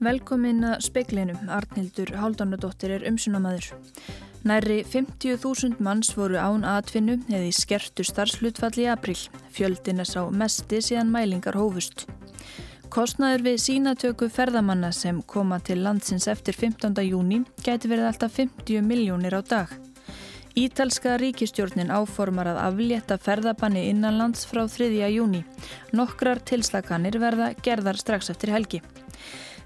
Velkomin að speiklinum, Arnhildur Háldanadóttir er umsunamaður. Næri 50.000 manns voru án atvinnu eða í skertu starfslutfall í april. Fjöldin er sá mesti síðan mælingar hófust. Kostnaður við sínatöku ferðamanna sem koma til landsins eftir 15. júni gæti verið alltaf 50 miljónir á dag. Ítalska ríkistjórnin áformar að aflétta ferðabanni innanlands frá 3. júni. Nokkrar tilslakanir verða gerðar strax eftir helgi.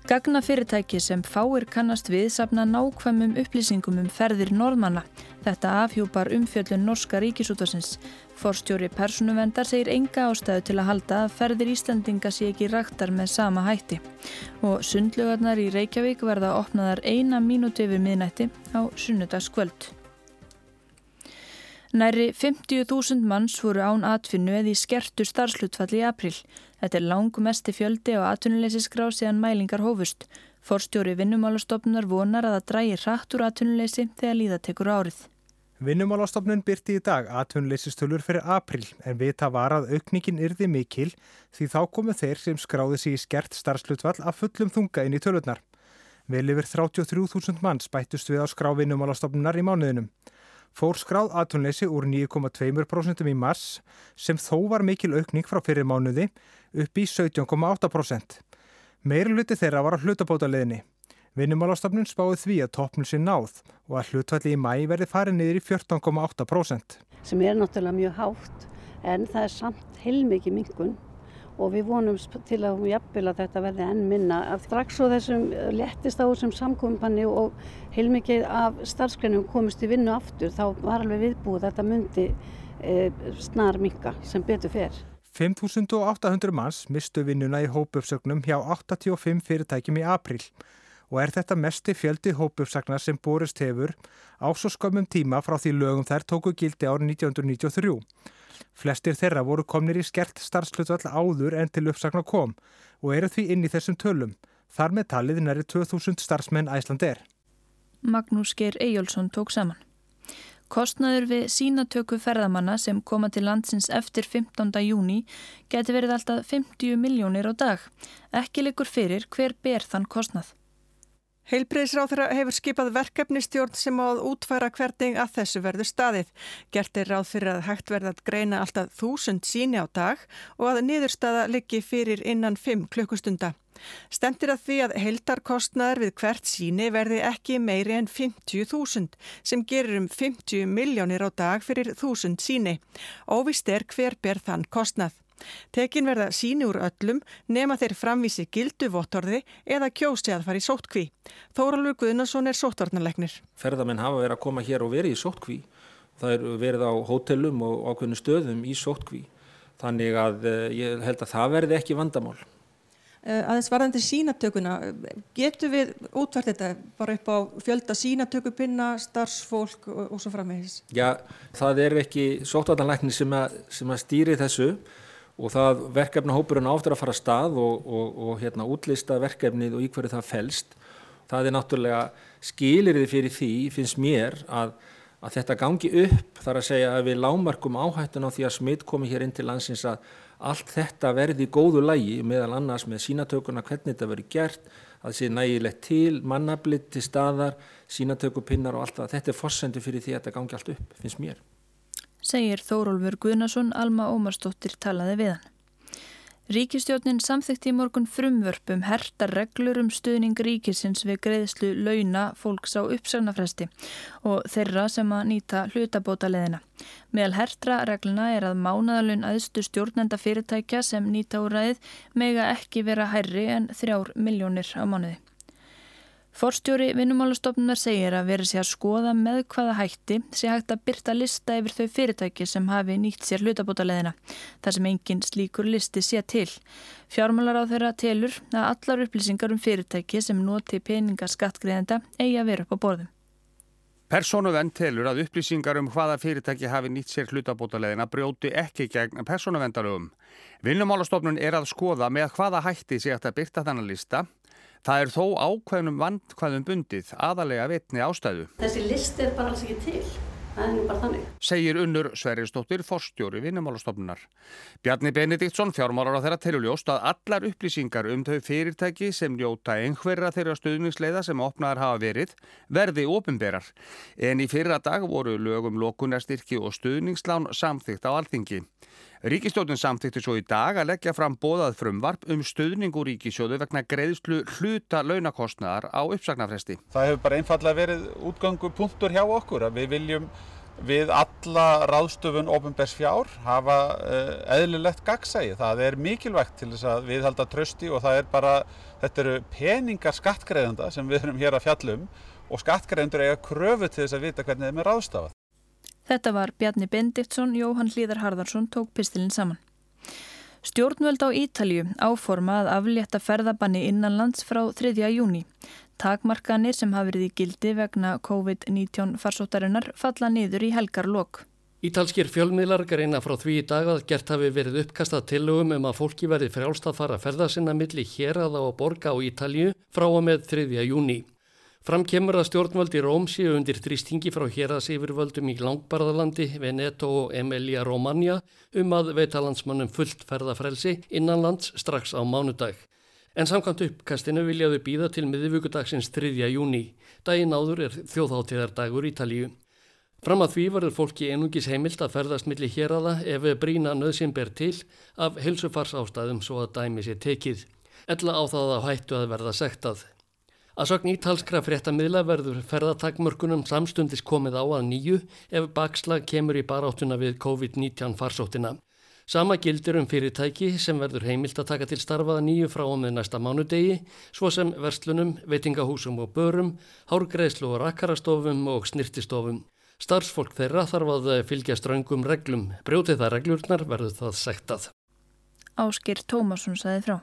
Gagnafyrirtæki sem fáir kannast við sapna nákvæmum upplýsingum um ferðir norðmanna. Þetta afhjúpar umfjöllun norska ríkisútasins. Forstjóri personuvendar segir enga ástæðu til að halda að ferðir Íslandinga sé ekki raktar með sama hætti. Og sundlugarnar í Reykjavík verða opnaðar eina mínúti yfir miðnætti á sunnudagskvöld. Næri 50.000 manns voru án atfinnu eða í skertu starfslutfalli í april. Þetta er langmesti fjöldi á atvinnuleysisgrá síðan mælingar hófust. Forstjóri vinnumálastofnunar vonar að það drægi hratt úr atvinnuleysi þegar líða tekur árið. Vinnumálastofnun byrti í dag atvinnuleysistölur fyrir april en vita var að aukningin yrði mikil því þá komu þeir sem skráði sig í skert starfslutfall að fullum þunga inn í tölurnar. Vel yfir 33.000 manns bættust við á skrá vinnumálastofnunar í mánuðinum fór skráð aðtunleysi úr 9,2% í mars sem þó var mikil aukning frá fyrir mánuði upp í 17,8%. Meirluti þeirra var á hlutabóta leðinni. Vinnumálastofnun spáði því að toppnum sé náð og að hlutvalli í mæ verði farið niður í 14,8%. Sem er náttúrulega mjög hátt en það er samt heilmikið mingun og við vonum til að hún jafnvel að þetta verði enn minna. Strax svo þessum lettist á þessum samkominbanni og heilmikið af starfsgreinum komist í vinnu aftur þá var alveg viðbúið að þetta myndi e, snar minka sem betur fer. 5.800 manns mistu vinnuna í hópuppsögnum hjá 85 fyrirtækjum í april og er þetta mesti fjöldi hópuppsagnar sem borist hefur á svo skömmum tíma frá því lögum þær tóku gildi árið 1993. Flestir þeirra voru komnir í skert starfslutvall áður en til uppsagnar kom og eru því inn í þessum tölum. Þar með talið næri 2000 starfsmenn Æsland er. Magnús Geir Eyjólfsson tók saman. Kostnaður við sínatöku ferðamanna sem koma til landsins eftir 15. júni geti verið alltaf 50 miljónir á dag. Ekki likur fyrir hver ber þann kostnað. Heilbreyðisráð hefur skipað verkefnistjórn sem á að útfæra hvernig að þessu verður staðið. Gert er ráð fyrir að hægt verða að greina alltaf þúsund síni á dag og að niðurstaða liggi fyrir innan 5 klukkustunda. Stendir að því að heildarkostnaður við hvert síni verði ekki meiri en 50.000 sem gerir um 50 miljónir á dag fyrir þúsund síni. Óvist er hver ber þann kostnað. Tekin verða síni úr öllum nema þeir framvísi gildu vottorði eða kjósi að fara í sóttkví. Þóraldur Guðnason er sóttornarlegnir. Ferðamenn hafa verið að koma hér og verið í sóttkví. Það er verið á hótelum og ákveðinu stöðum í sóttkví. Þannig að eh, ég held að það verði ekki vandamál. Uh, aðeins varðandi sínatökuna, getur við útvært þetta bara upp á fjölda sínatökupinna, starfsfólk og, og svo framvegis? Já, það er ekki sóttornarlegnir sem, sem að stýri þessu og það verkefna hópurinn áttur að fara að stað og, og, og hérna, útlista verkefnið og í hverju það fælst. Það er náttúrulega skilirði fyrir því, finnst mér, að, að þetta gangi upp þar að segja að við lámarkum áhættun á því að smitt komi hér inn til landsins að allt þetta verði í góðu lægi meðal annars með sínatökuna hvernig þetta verið gert, að það sé nægilegt til, mannablitt til staðar, sínatökupinnar og allt það. Þetta er fórsendu fyrir því að þetta gangi allt upp, finnst mér segir Þórólfur Guðnason, Alma Ómarsdóttir talaði við hann. Ríkistjórnin samþykti í morgun frumvörpum herta reglur um stuðning ríkisins við greiðslu launa fólks á uppsagnafresti og þeirra sem að nýta hlutabóta leðina. Meðal hertra regluna er að mánadalun aðstu stjórnenda fyrirtækja sem nýta úræðið mega ekki vera hærri en þrjár miljónir á mánuði. Forstjóri vinnumálastofnunar segir að verið sé að skoða með hvaða hætti sé hægt að byrta lista yfir þau fyrirtæki sem hafi nýtt sér hlutabótaleðina, þar sem engin slíkur listi sé til. Fjármálar á þeirra telur að allar upplýsingar um fyrirtæki sem noti peninga skattgreðenda eigi að vera upp á borðum. Personuvenn telur að upplýsingar um hvaða fyrirtæki hafi nýtt sér hlutabótaleðina brjóti ekki gegn personuvendarögum. Vinnumálastofnun er að skoða með hvaða hætti sé hægt að byrta þennan lista Það er þó ákveðnum vandkvæðum bundið aðalega vitni ástæðu. Þessi list er bara alls ekki til. Það er nú bara þannig. Segir unnur Sverrisdóttir forstjóri vinnumálastofnunar. Bjarni Benediktsson fjármálar á þeirra teluljóst að allar upplýsingar um þau fyrirtæki sem njóta einhverja þeirra stuðningsleiða sem opnaðar hafa verið verði ofinberar. En í fyrra dag voru lögum lokunarstyrki og stuðningslán samþygt á alþingi. Ríkistjóðin samþykti svo í dag að leggja fram bóðað frumvarp um stöðningu ríkisjóðu vegna greiðslu hluta launakostnaðar á uppsagnarfresti. Það hefur bara einfallega verið útgangu punktur hjá okkur að við viljum við alla ráðstöfun ofinbærs fjár hafa uh, eðlilegt gagsægi. Það er mikilvægt til þess að við halda trösti og það er bara, þetta eru peningar skattgreðanda sem við erum hér að fjallum og skattgreðandur eiga kröfu til þess að vita hvernig þeim er ráðstafað. Þetta var Bjarni Bendiktsson, Jóhann Hlíðar Harðarsson tók pistilinn saman. Stjórnvöld á Ítalju áforma að aflétta ferðabanni innanlands frá 3. júni. Takmarkanir sem hafi verið í gildi vegna COVID-19 farsóttarinnar falla niður í helgar lok. Ítalskir fjölmiðlar greina frá því í dag að gert hafi verið uppkastað tillögum um að fólki verði frjálst að fara að ferða sinna milli hér að á að borga á Ítalju frá og með 3. júni. Framkemur að stjórnvöldi Róm séu undir þrýstingi frá héraðsýfurvöldum í Langbarðalandi, Veneto og Emilia Romagna um að veita landsmannum fullt ferðafrelsi innanlands strax á mánudag. En samkvæmt uppkastinu viljaðu býða til miðvíkudagsins 3. júni. Daginn áður er þjóðháttíðardagur Ítalíu. Fram að því verður fólki einungis heimilt að ferðast millir hér aða ef brína nöðsinn ber til af helsufars ástæðum svo að dæmi sér tekið. Ella á það að hættu að verða sektað. Að sögn ítalskra fréttamiðla verður ferðatakmörkunum samstundis komið á að nýju ef bakslag kemur í baráttuna við COVID-19 farsóttina. Sama gildir um fyrirtæki sem verður heimilt að taka til starfaða nýju frá og með næsta mánudegi, svo sem verslunum, veitingahúsum og börum, hárgreðslu og rakkarastofum og snirtistofum. Starfsfólk þeirra þarf að fylgja ströngum reglum. Brjótið það reglurnar verður það sektað. Áskir Tómasson saði frá.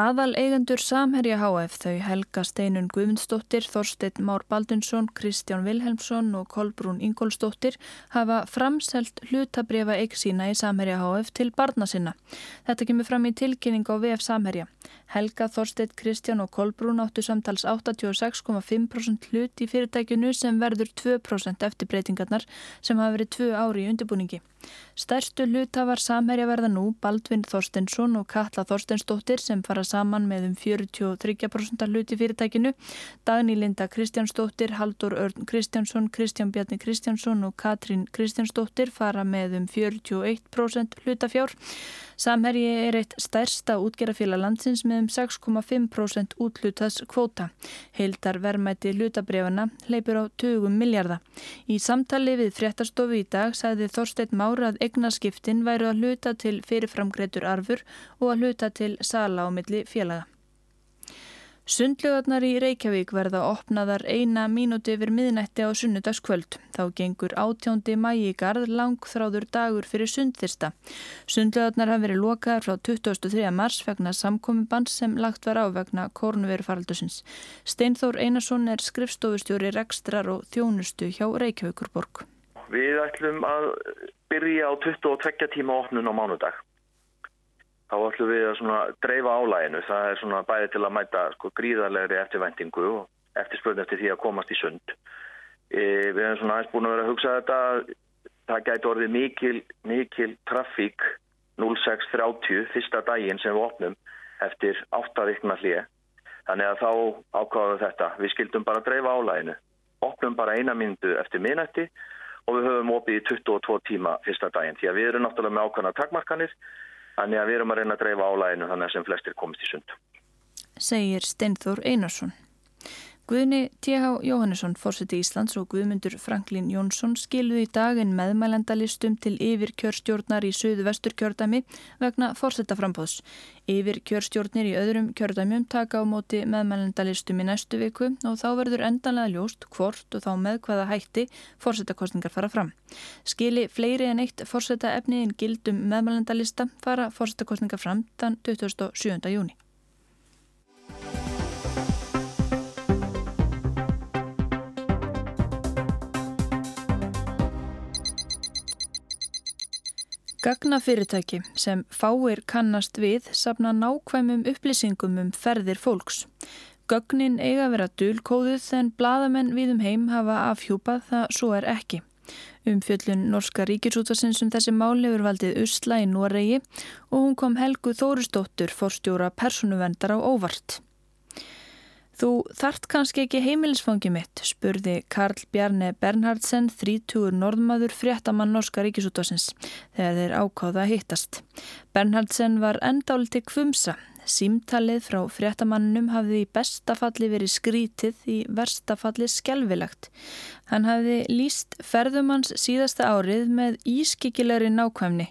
Aðal eigendur Samherja HF þau Helga Steinun Guðmundsdóttir, Þorstein Már Baldunsson, Kristján Vilhelmsson og Kolbrún Ingólsdóttir hafa framselt hlutabriða eig sína í Samherja HF til barna sinna. Þetta kemur fram í tilkynning á VF Samherja. Helga, Þorstein, Kristján og Kolbrún áttu samtals 86,5% hlut í fyrirtækinu sem verður 2% eftir breytingarnar sem hafa verið 2 ári í undirbúningi. Stærstu hlutafar Samherja verða nú Baldvin Þorstensson og Katla Þorstensdóttir sem fara saman með um 43% hluti fyrirtækinu. Dagni Linda Kristjánsdóttir, Haldur Örn Kristjánsson, Kristján Bjarni Kristjánsson og Katrín Kristjánsdóttir fara með um 41% hlutafjár. Samherji er eitt stærsta útgerafélag landsins með um 6,5% útlutaðs kvóta. Heildar verðmæti hlutabrefana leipur á 20 miljardar. Í samtali við fréttastofu í dag sagði Þorstein Mára að egnaskiptin væru að hluta til fyrirframgreitur arfur og að hluta til sala á milli félaga. Sundlugarnar í Reykjavík verða opnaðar eina mínúti yfir miðnætti á sunnudagskvöld. Þá gengur átjóndi mægi garð langþráður dagur fyrir sundþyrsta. Sundlugarnar hafa verið lokaðar frá 23. mars vegna samkomibans sem lagt var á vegna korunverufaraldusins. Steinþór Einarsson er skrifstofustjóri rekstrar og þjónustu hjá Reykjavíkurborg. Við ætlum að byrja á 22 tíma opnun á mánudag þá ætlum við að dreifa álæginu. Það er bæði til að mæta sko, gríðarlegri eftirvæntingu og eftirspörn eftir því að komast í sund. E, við hefum svona aðeins búin að vera að hugsa þetta. Það gæti orðið mikil, mikil trafík 06.30 fyrsta daginn sem við opnum eftir áttavíkna hlið. Þannig að þá ákváðum þetta. Við skildum bara að dreifa álæginu. Opnum bara eina myndu eftir minnætti og við höfum opið í 22 tíma fyrsta daginn. Því að við erum náttúrulega með ákvæmna takmarkanir að við erum að reyna að dreifa álæginu þannig að sem flestir komist í sund. Segir Steinþór Einarsson. Guðni T.H. Jóhannesson, fórseti Íslands og Guðmundur Franklin Jónsson skiluði í daginn meðmælendalistum til yfir kjörstjórnar í söðu vestur kjördæmi vegna fórsetaframbóðs. Yfir kjörstjórnir í öðrum kjördæmjum taka á móti meðmælendalistum í næstu viku og þá verður endanlega ljóst hvort og þá með hvaða hætti fórsetakostningar fara fram. Skili fleiri en eitt fórseta efniðin gildum meðmælendalista fara fórsetakostningar fram þann 27. júni. Gagnafyrirtæki sem fáir kannast við sapna nákvæmum upplýsingum um ferðir fólks. Gögnin eiga vera dulkóðuð en bladamenn við um heim hafa afhjúpað það svo er ekki. Umfjöllun Norska ríkisútvarsins um þessi máli hefur valdið Usla í Noregi og hún kom Helgu Þórustóttur forstjóra personuvendar á óvart. Þú þart kannski ekki heimilisfangi mitt, spurði Karl Bjarni Bernhardsen, 30 norðmaður fréttamann Norska ríkisútvarsins, þegar þeir ákáða að hittast. Bernhardsen var endáliti kvumsa. Símtalið frá fréttamannum hafði í bestafalli verið skrítið, í verstafalli skelvilegt. Hann hafði líst ferðumanns síðasta árið með ískikilegri nákvæmni,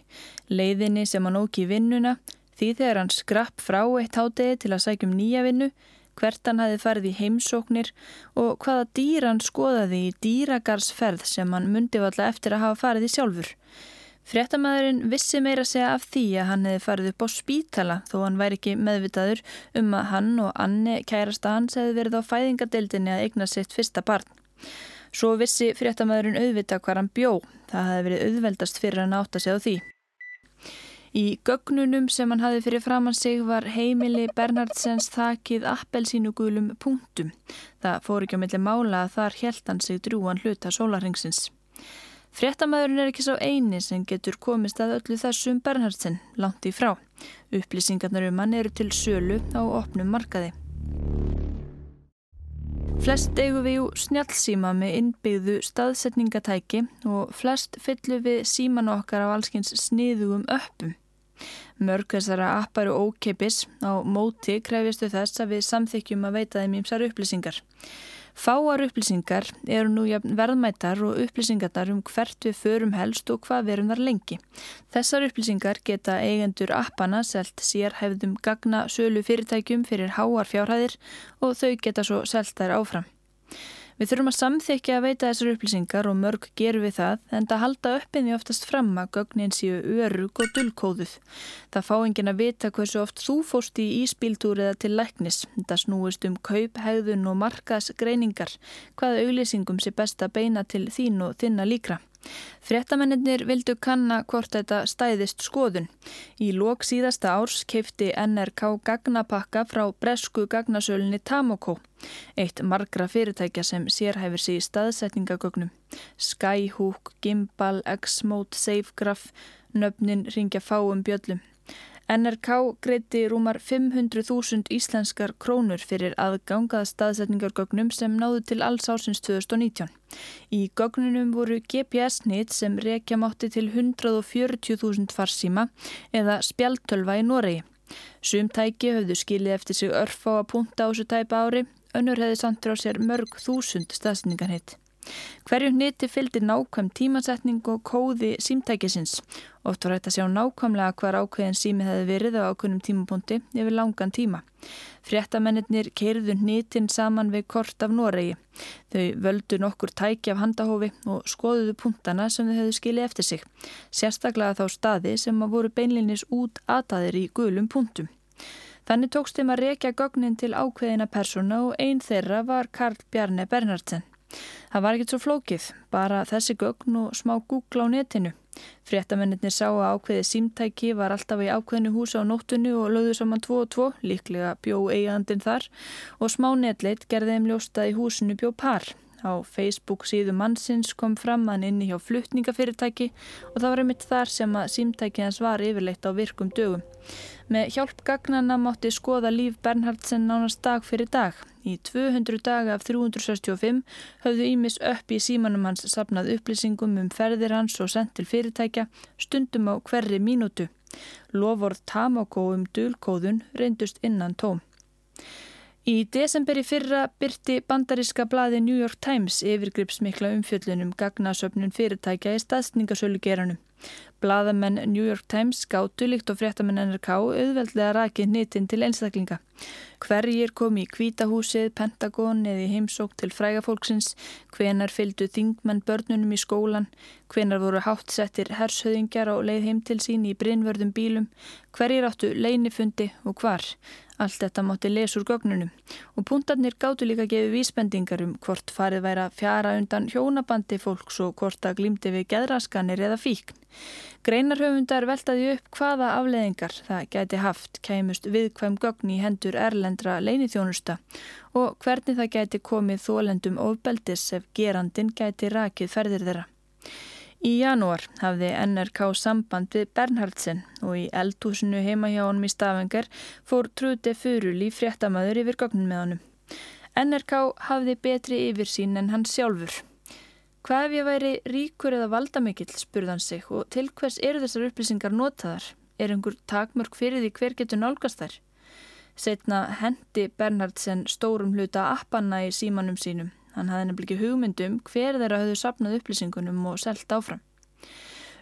leiðinni sem hann óki vinnuna, því þegar hann skrapp frá eitt hátegi til að sækjum nýja vinnu, hvert hann hafi farið í heimsóknir og hvaða dýr hann skoðaði í dýragarsferð sem hann myndi valla eftir að hafa farið í sjálfur. Fréttamaðurinn vissi meira segja af því að hann hefði farið upp á spítala þó hann væri ekki meðvitaður um að hann og Anni kærasta hans hefði verið á fæðingadeildinni að eigna sitt fyrsta barn. Svo vissi fréttamaðurinn auðvita hvar hann bjó. Það hefði verið auðveldast fyrir hann átt að segja því. Í gögnunum sem hann hafi fyrir framann sig var heimili Bernhardsens þakið appelsínugulum punktum. Það fór ekki á milli mála að þar held hann sig drúan hluta sólarhengsins. Frettamæðurinn er ekki sá eini sem getur komist að öllu þessum Bernhardsen langt í frá. Upplýsingarnar um hann eru til sölu á opnum markaði. Flest eigum við jú snjálfsíma með innbyggðu staðsetningatæki og flest fyllum við síman okkar á allskins sniðugum öppum. Mörg þessara appar og ókeipis á móti krefjastu þess að við samþykjum að veita þeim ímsar upplýsingar. Fáar upplýsingar eru nú verðmættar og upplýsingarnar um hvert við förum helst og hvað verum þar lengi. Þessar upplýsingar geta eigendur appana selt sér hefðum gagna sölu fyrirtækjum fyrir háar fjárhæðir og þau geta svo selt þær áfram. Við þurfum að samþykja að veita þessar upplýsingar og mörg gerum við það en það halda uppinni oftast fram að gögnin séu örug og dullkóðuð. Það fá engin að vita hversu oft þú fóst í íspíltúr eða til læknis. Það snúist um kaup, hegðun og markas greiningar. Hvaða auglýsingum sé best að beina til þín og þinna líkra. Frettamennir vildu kanna hvort þetta stæðist skoðun. Í lók síðasta árs keipti NRK gagnapakka frá bresku gagnasölinni Tamoko, eitt margra fyrirtækja sem sérhæfur sig í staðsetningagögnum. Skyhook, Gimbal, X-Mode, Safegraph, nöfnin ringja fáum bjöllum. NRK greiti rúmar 500.000 íslenskar krónur fyrir aðgangað staðsetningargögnum sem náðu til alls ásins 2019. Í gögnunum voru GPS-nýtt sem rekja mátti til 140.000 farsíma eða spjaltölva í Noregi. Sumtæki höfðu skilið eftir sig örf á að punta á þessu tæpa ári, önnur hefði samtur á sér mörg þúsund staðsetningarnitt. Hverju nýtti fylgdi nákvæm tímasetning og kóði símtækisins. Oft var hægt að sjá nákvæmlega hver ákveðin sími hefði verið á ákveðnum tímapunkti yfir langan tíma. Fréttamennir keirðu nýttin saman við kort af Noregi. Þau völdu nokkur tæki af handahófi og skoðuðu punktana sem þau hefðu skilið eftir sig. Sérstaklega þá staði sem að voru beinlinis út ataðir í gulum punktum. Þannig tókst þeim að rekja gögnin til ákveðina persóna og einn þeirra var Karl Bjarni Bernhardsen. Það var ekkert svo flókið, bara þessi gögn og smá Google á netinu. Fréttamennir sá að ákveði símtæki var alltaf í ákveðinu húsa á nóttunni og lögðu saman 2 og 2, líklega bjó eigandin þar og smá netleit gerði þeim ljóstað í húsinu bjó par. Á Facebook síðu mannsins kom fram hann inni hjá fluttningafyrirtæki og það var einmitt þar sem að símtæki hans var yfirleitt á virkum dögum. Með hjálp gagnana mátti skoða líf Bernhardsen nánast dag fyrir dag. Í 200 daga af 365 höfðu Ímis upp í símanum hans sapnað upplýsingum um ferðir hans og sendt til fyrirtækja stundum á hverri mínútu. Loford Tamako um dulkóðun reyndust innan tóm. Í desember í fyrra byrti bandaríska blaði New York Times yfirgripsmikla umfjöllunum gagnasöfnun fyrirtækja í staðsningasölu geranum. Blaðamenn New York Times gáttu líkt og fréttamenn NRK auðveldlega rakið nýttinn til einstaklinga. Hverjir kom í kvítahúsið, Pentagon eða í heimsók til frægafólksins, hvenar fylgdu þingmenn börnunum í skólan, hvenar voru hátsettir hershöðingjar á leið heim til sín í brinnvörðum bílum, hverjir áttu leinifundi og hvar. Allt þetta mátti lesa úr gögnunum og puntarnir gáttu líka gefa vísbendingar um hvort farið væri að fjara undan hjónabandi fólks og hvort að glýmdi við geðraskanir eða fíkn. Greinarhöfundar veltaði upp hvaða afleðingar það gæti haft kæmust viðkvæm gögn í hendur erlendra leinithjónusta og hvernig það gæti komið þólendum ofbeldis ef gerandin gæti rakið ferðir þeirra. Í janúar hafði NRK samband við Bernhardsen og í eldhúsinu heima hjá honum í Stafengar fór Trúti Furul í fréttamaður yfir gögnin með honum. NRK hafði betri yfirsýn en hann sjálfur. Hvað ef ég væri ríkur eða valdamikill, spurðan sig, og til hvers eru þessar upplýsingar notaðar? Er einhver takmörk fyrir því hver getur nálgast þær? Setna hendi Bernhardsen stórum hluta appanna í símanum sínum. Hann hafði nefnilega ekki hugmyndum hver þeirra höfðu sapnað upplýsingunum og selgt áfram.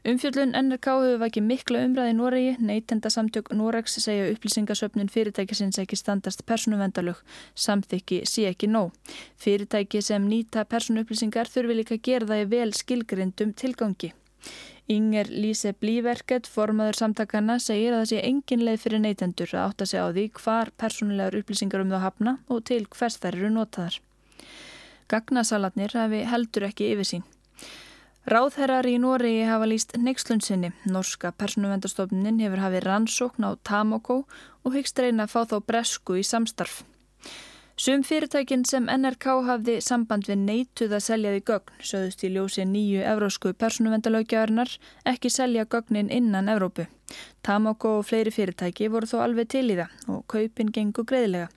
Umfjöldun NRK hefur ekki mikla umræði í Noregi, neytenda samtök Noregs segja upplýsingasöfnin fyrirtækisins ekki standast persónuvendalög, samþykki sé ekki nóg. Fyrirtæki sem nýta persónuupplýsingar þurfi líka gera það í vel skilgrindum tilgangi. Inger Lise Blíverket, formaður samtakana, segir að það sé engin leið fyrir neytendur að átta sig á því hvar persónulegar upplýsingar um þá hafna og til hvers þær eru notaðar. Gagnasalatnir hafi heldur ekki yfir sín. Ráðherrar í Nóriði hafa líst neykslunsinni. Norska persónuvendastofnin hefur hafið rannsókn á Tamoko og hyggst reyna að fá þá bresku í samstarf. Sum fyrirtækin sem NRK hafði samband við neituð að selja því gögn söðust í ljósi nýju evrósku persónuvendalögjarinnar ekki selja gögnin innan Evrópu. Tamoko og fleiri fyrirtæki voru þó alveg til í það og kaupin gengur greiðlega.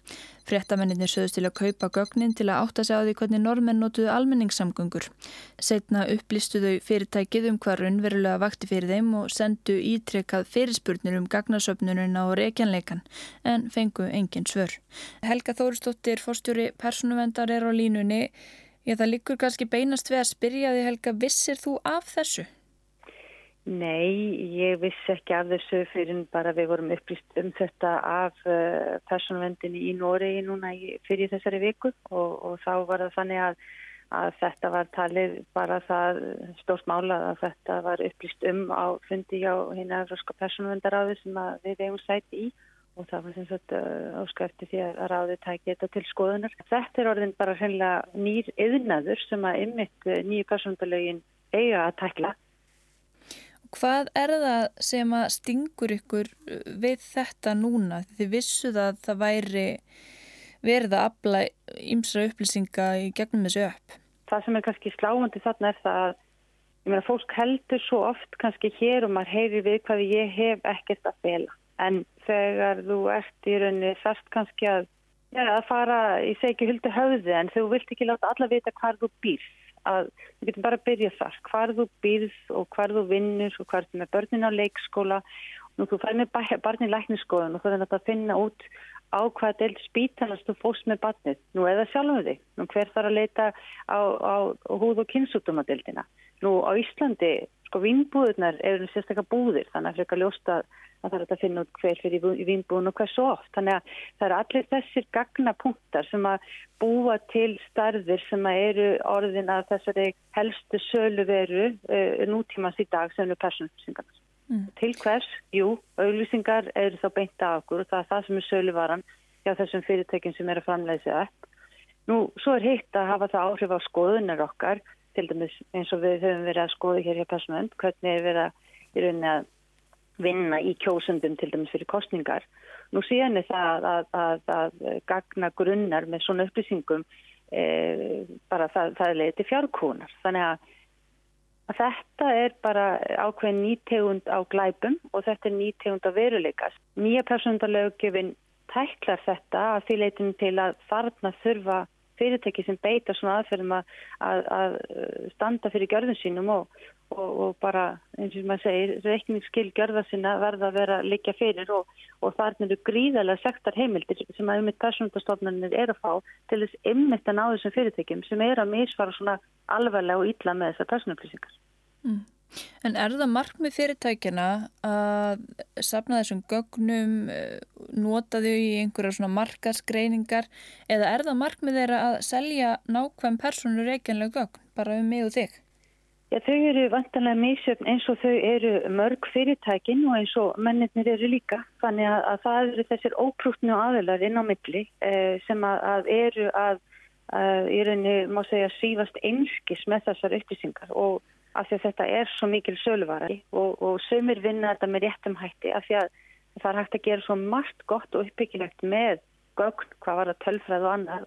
Fréttamenninir sögðust til að kaupa gögnin til að átta sig á því hvernig normenn notuðu almenningssamgöngur. Setna upplistu þau fyrirtækið um hvað raunverulega vakti fyrir þeim og sendu ítrekkað fyrirspurnir um gagnasöfnununa og reykjanleikan en fengu engin svör. Helga Þóristóttir, fórstjóri personuvendar er á línunni. Ég það líkur kannski beinast við að spyrja því Helga, vissir þú af þessu? Nei, ég vissi ekki af þessu fyrir bara við vorum upplýst um þetta af uh, personvendinni í Noregi núna í, fyrir þessari viku og, og þá var það þannig að, að þetta var talið bara það stórt mála að þetta var upplýst um á fundi á hérna Európska personvendaráði sem við eigum sæti í og það var sem sagt áskæfti því að ráði tæki þetta til skoðunar. Þetta er orðin bara hreinlega nýr yðnaður sem að ymmit uh, nýju personvendalögin eiga að tækla Hvað er það sem að stingur ykkur uh, við þetta núna? Þið vissuð að það væri verið að afla ymsra upplýsinga í gegnum þessu upp. Það sem er kannski sláandi þarna er það að meina fólk heldur svo oft kannski hér og maður heyrir við hvað ég hef ekkert að fela. En þegar þú ert í rauninni þarft kannski að, ja, að fara í segi huldu höfði en þú vilt ekki láta alla vita hvað þú býrst að við getum bara að byrja þar. Hvar þú býrð og hvar þú vinnur og hvar þú með börnin á leikskóla. Og þú fær með barni í lækniskoðun og þú er að finna út á hvaða deild spítanast þú fóst með barnið. Nú eða sjálfum þig, nú hver þarf að leita á, á, á húð og kynnsútumadeildina nú á Íslandi sko vinnbúðunar eru sérstaklega búðir þannig að fyrir að ljósta að það er að finna út hver fyrir vínbúin og hversu oft. Þannig að það eru allir þessir gagnapunktar sem að búa til starfir sem að eru orðin að þessari helstu sölu veru uh, nútímans í dag sem eru persónlýsingarnar. Mm. Til hvers? Jú, auglýsingar eru þá beint af okkur og það er það sem er söluvaran hjá þessum fyrirtækjum sem eru að framlega sig upp. Nú, svo er hitt að hafa það áhrif á skoðunar okkar, til dæmis eins og við höfum verið að skoða hér hjá persónlönd, hvernig er verið að rauninni að vinna í kjósundum til dæmis fyrir kostningar. Nú síðan er það að, að, að gagna grunnar með svona upplýsingum e, bara það, það er leiðið til fjárkúnar. Þannig að, þetta er bara ákveðin nýtegund á glæpum og þetta er nýtegund á veruleikas. Nýja persóndalögjöfin tæklar þetta að því leitin til að þarna þurfa fyrirtæki sem beita svona aðferðum að, að standa fyrir gjörðum sínum og, og, og bara eins og maður segir, reikningsskil gjörða sinna verða að vera líka fyrir og, og það er gríðarlega sektar heimildir sem að um eitt persónundastofnarnir er að fá til þess ymmit að ná þessum fyrirtækjum sem er að misfara svona alvarlega og ítla með þessar persónupplýsingar. Mm. En er það markmið fyrirtækjana að sapna þessum gögnum, eh, nota þau í einhverja svona markaskreiningar eða er það markmið þeirra að selja nákvæm personur reikjanlega gögn bara um mig og þig? Já, þau eru vantanlega mísjöfn eins og þau eru mörg fyrirtækin og eins og mennirnir eru líka. Þannig að, að það eru þessir óprútnu aðilar inn á milli eh, sem að, að eru að í rauninni má segja sífast einskis með þessar upplýsingar og af því að þetta er svo mikil söluvarari og, og sömur vinna þetta með réttum hætti af því að það er hægt að gera svo margt gott og uppbyggilegt með gögn, hvað var það tölfræð og annar.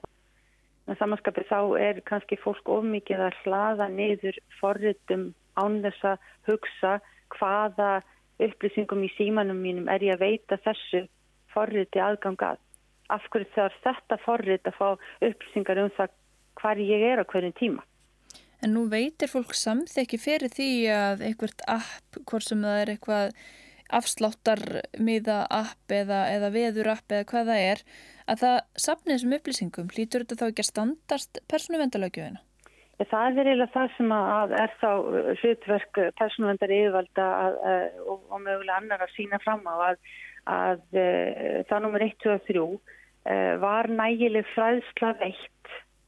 En samanskapið þá er kannski fólk ofmikið að hlaða niður forritum án þess að hugsa hvaða upplýsingum í símanum mínum er ég að veita þessu forriti aðgangað. Af hverju þarf þetta forrit að fá upplýsingar um það hvar ég er á hverjum tíma. En nú veitir fólk samþekki fyrir því að einhvert app, hvort sem það er eitthvað afsláttar miða app eða, eða veður app eða hvað það er, að það sapnið þessum upplýsingum. Lítur þetta þá ekki að standast persónuvendalögjöfina? Það er veriðilega það sem að er þá hlutverk persónuvendar yfirvalda að, að, og, og mögulega annar að sína fram á að, að eh, það nummer 1, 2 og 3 eh, var nægileg fræðsla veitt,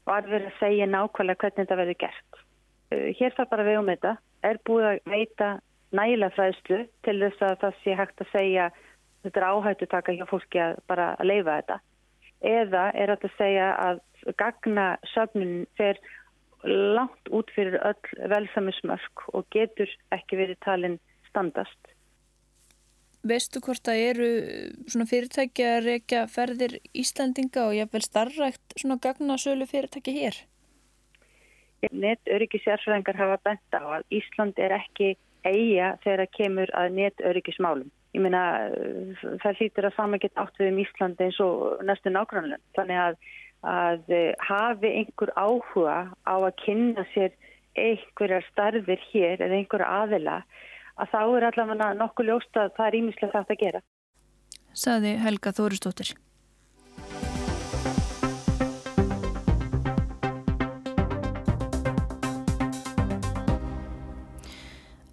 var verið að segja nákvæmlega hvernig þetta verður gert. Eh, hér þarf bara við um þetta, er búið að veita nægilega fræðslu til þess að það sé hægt að segja þetta er áhættu taka hjá fólki að bara að leifa þetta. Eða er þetta að segja að gagna söfnun fer langt út fyrir öll velsamismörk og getur ekki verið talin standast. Veistu hvort það eru svona fyrirtæki að reyka ferðir Íslandinga og jáfnveil starrækt svona gagnasölu fyrirtæki hér? Netöryggisjárfræðingar hafa bent á að Ísland er ekki eiga þegar það kemur að netöryggismálum. Ég meina það hlýtur að saman geta átt við um Ísland eins og næstu nákvæmlega. Þannig að, að hafi einhver áhuga á að kynna sér einhverjar starfir hér eða einhverja aðila að þá er allavega nokkuð ljóst að það er ímislega þátt að gera. Saði Helga Þóristóttir.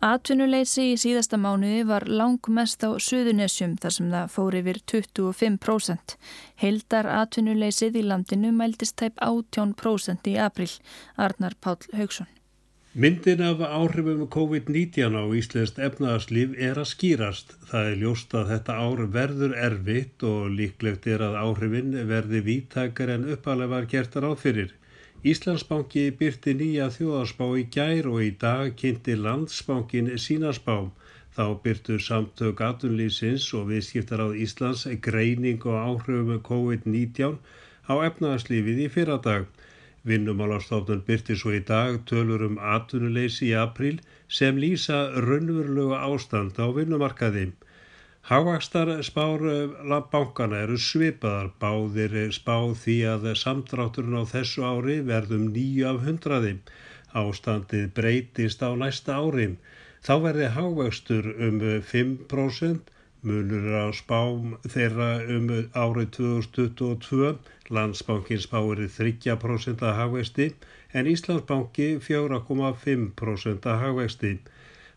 Atvinnuleysi í síðasta mánuði var langmest á Suðunessjum þar sem það fór yfir 25%. Heildar atvinnuleysið í landinu mæltist tæp 18% í april. Arnar Páll Haugsson. Myndin af áhrifum COVID-19 á Íslandst efnaðarslíf er að skýrast. Það er ljóst að þetta ár verður erfitt og líklegt er að áhrifin verði víttakar en uppalega var gert að ráðfyrir. Íslandsbanki byrti nýja þjóðarspá í gær og í dag kynnti landsbankin sínaspá. Þá byrtu samtök atunlýsins og viðskiptar á Íslands greining og áhrifum COVID-19 á efnaðarslífið í fyrradag. Vinnumálastofnun byrti svo í dag tölur um atunuleysi í april sem lýsa raunverulega ástand á vinnumarkaði. Hávakstar spár bankana eru svipaðar, báðir spáð því að samtrátturinn á þessu ári verðum nýju af hundraði. Ástandið breytist á næsta ári. Þá verði hávakstur um 5%, munur á spám þeirra um árið 2022, landsbankin spáir 3% að hagvexti en Íslandsbanki 4,5% að hagvexti.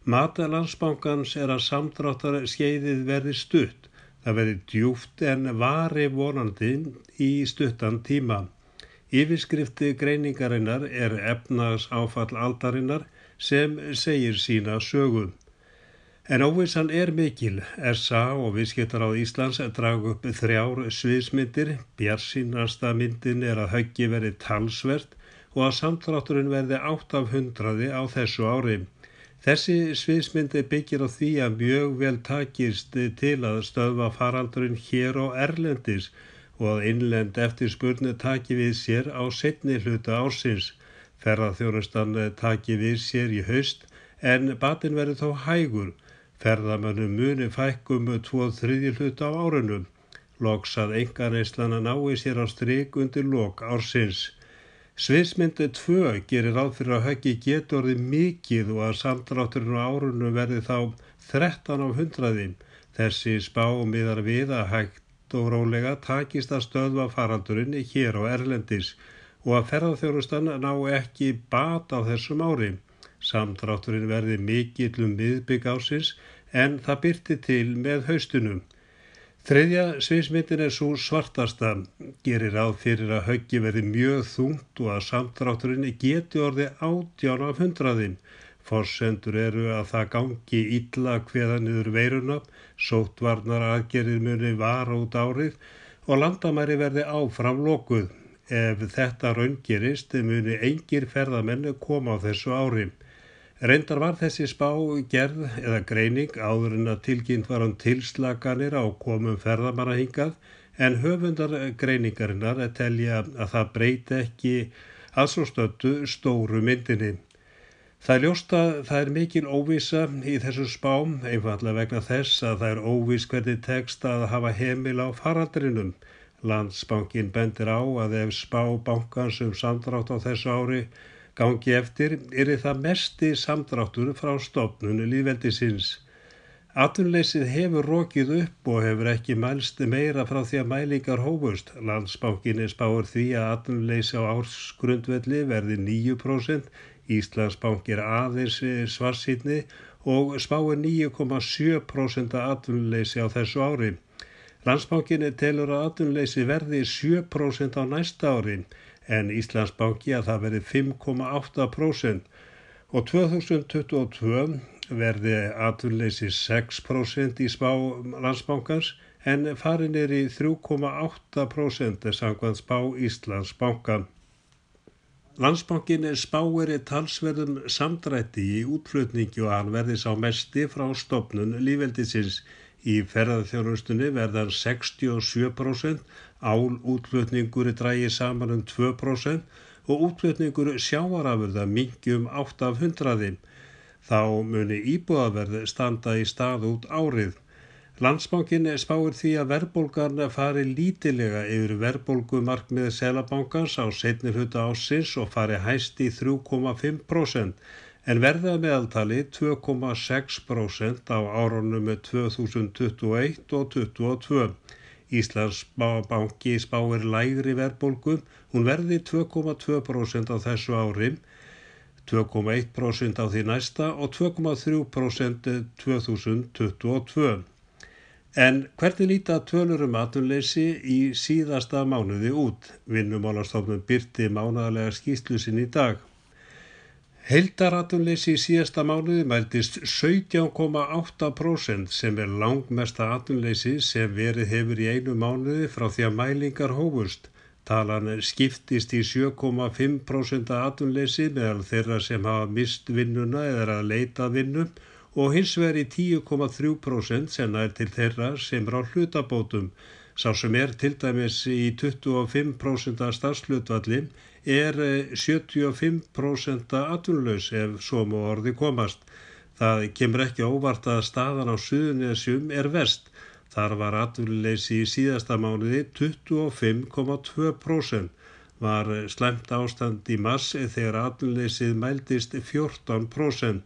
Mata landsbankans er að samdráttar skeiðið verði stutt. Það verði djúft en vari vonandi í stuttan tíma. Yfirskrifti greiningarinnar er efnags áfall aldarinnar sem segir sína sögu. En óvissan er mikil. SA og viðskiptar á Íslands drag upp þrjár sviðsmyndir. Bjarsínasta myndin er að höggi verði talsvert og að samtrátturinn verði átt af hundraði á þessu árið. Þessi sviðsmyndi byggir á því að mjög vel takist til að stöðva faraldurinn hér á Erlendis og að innlend eftir spurnu taki við sér á setni hluta ársins. Ferðarþjónustan taki við sér í haust en batin verður þó hægur. Ferðamönnum muni fækkum tvo þriðji hluta á árunum. Loksað enganeistlana nái sér á stryk undir lok ársins. Sviðsmyndi 2 gerir ráð fyrir að höggi getur orðið mikið og að samdrátturinn á árunum verði þá 13 á hundraðin. Þessi spá miðar við að hægt og rólega takist að stöðva faraldurinn hér á Erlendis og að ferðarþjónustan ná ekki bat á þessum ári. Samdrátturinn verði mikill um miðbygg ásins en það byrti til með haustunum. Þriðja sviðsmyndin er svo svartasta, gerir ráð fyrir að höggi verði mjög þungt og að samtrátturinn geti orði átján af hundraðin. Forsendur eru að það gangi illa hveða niður veiruna, sótvarnar aðgerðir muni var út árið og landamæri verði áfram lokuð. Ef þetta raungerist muni engir ferðamennu koma á þessu ári. Reyndar var þessi spá gerð eða greining áður en að tilkynnt var um tilslaganir á komum ferðamanna hingað en höfundar greiningarinnar telja að það breyti ekki að svo stöttu stóru myndinni. Það er ljósta, það er mikil óvisa í þessu spám, einfallega vegna þess að það er óvis hvernig tekst að hafa heimil á faraldrinum. Landsbankin bendir á að ef spá bankans um samdrátt á þessu ári gangi eftir er það mesti samdráttur frá stopnunu líðveldisins. Atunleysið hefur rokið upp og hefur ekki mælst meira frá því að mælingar hófust. Landsbánkinni spáur því að atunleysi á ársgrundvelli verði 9%, Íslandsbánk er aðeins svarsýtni og spáur 9,7% atunleysi á þessu ári. Landsbánkinni telur að atunleysi verði 7% á næsta ári en Íslandsbanki að það verði 5,8% og 2022 verði atvinnleysi 6% í spá landsbankans en farin er í 3,8% samkvæmt spá Íslandsbanka. Landsbankin spáir í talsverðum samdrætti í útflutningi og hann verði sá mesti frá stopnun lífveldisins. Í ferðarþjónustunni verðan 67% Ál útflutningur drægi saman um 2% og útflutningur sjáarafurða mingi um 8 af 100. Þá muni íbúðaverð standa í stað út árið. Landsbankin spáir því að verðbólgarna fari lítilega yfir verðbólgumarkmiði selabankans á setnir hutta ásins og fari hæst í 3,5% en verða meðaltali 2,6% á árunum með 2021 og 2022. Íslandsbanki spáir lægri verðbólgu, hún verði 2,2% á þessu ári, 2,1% á því næsta og 2,3% 2022. En hvernig líta tölurum atunleysi í síðasta mánuði út? Vinnumálastofnum byrti mánaðarlega skýslu sinn í dag. Heildaratunleysi í síðasta mánuði mæltist 17,8% sem er langmesta atunleysi sem verið hefur í einu mánuði frá því að mælingar hófust. Talan skiptist í 7,5% atunleysi meðal þeirra sem hafa mist vinnuna eða að leita vinnu og hins veri 10,3% sem er til þeirra sem er á hlutabótum. Sá sem er til dæmis í 25% starfslutvalli er 75% eh, atvinnulegs ef svo má orði komast. Það kemur ekki óvart að staðan á suðunisjum er vest. Þar var atvinnuleysi í síðasta mánuði 25,2%. Var slemt ástand í mass þegar atvinnuleysið mældist 14%.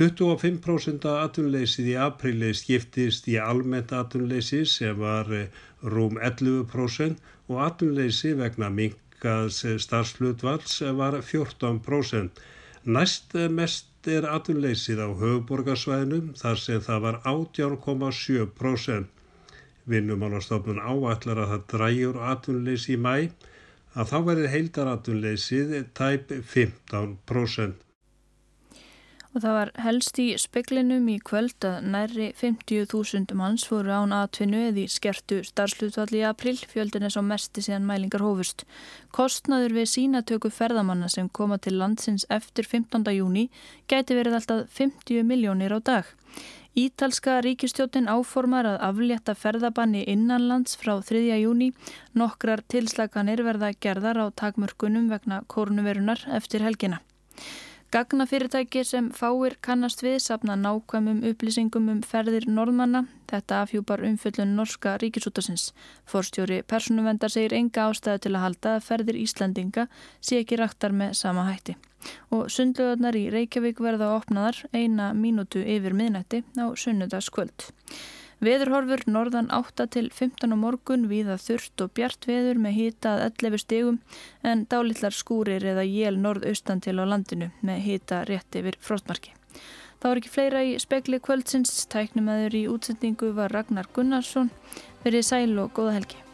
25% atvinnuleysið í apríli skiptist í almennt atvinnuleysi sem var eh, rúm 11% og atvinnuleysi vegna mink lækkaðs starfslutvalls var 14%. Næst mest er atunleysið á höfuborgarsvæðinum þar sem það var 18,7%. Vinnumálastofnun áallar að það dræjur atunleysi í mæ að þá verður heildar atunleysið tæp 15%. Og það var helst í speklinum í kvöld að nærri 50.000 manns fóru án aðtvinnu eða í skertu starfslutvalli í april, fjöldin er svo mesti síðan mælingar hófust. Kostnaður við sínatöku ferðamanna sem koma til landsins eftir 15. júni gæti verið alltaf 50 miljónir á dag. Ítalska ríkistjótin áformar að aflétta ferðabanni innanlands frá 3. júni. Nokkrar tilslaganir verða gerðar á takmörkunum vegna kórnuverunar eftir helgina. Gagnafyrirtæki sem fáir kannast við sapna nákvæmum upplýsingum um ferðir norðmanna. Þetta afhjúpar umfyllun norska ríkisútasins. Forstjóri personuvendar segir enga ástæðu til að halda að ferðir Íslandinga sé ekki raktar með sama hætti. Og sundluðarnar í Reykjavík verða opnaðar eina mínútu yfir miðnætti á sunnudaskvöld. Veðurhorfur norðan 8 til 15 á morgun viða þurft og bjart veður með hita að 11 stegum en dálitlar skúrir eða jél norðaustan til á landinu með hita rétt yfir frostmarki. Það var ekki fleira í spekli kvöldsins, tæknumæður í útsendingu var Ragnar Gunnarsson, verið sæl og góða helgi.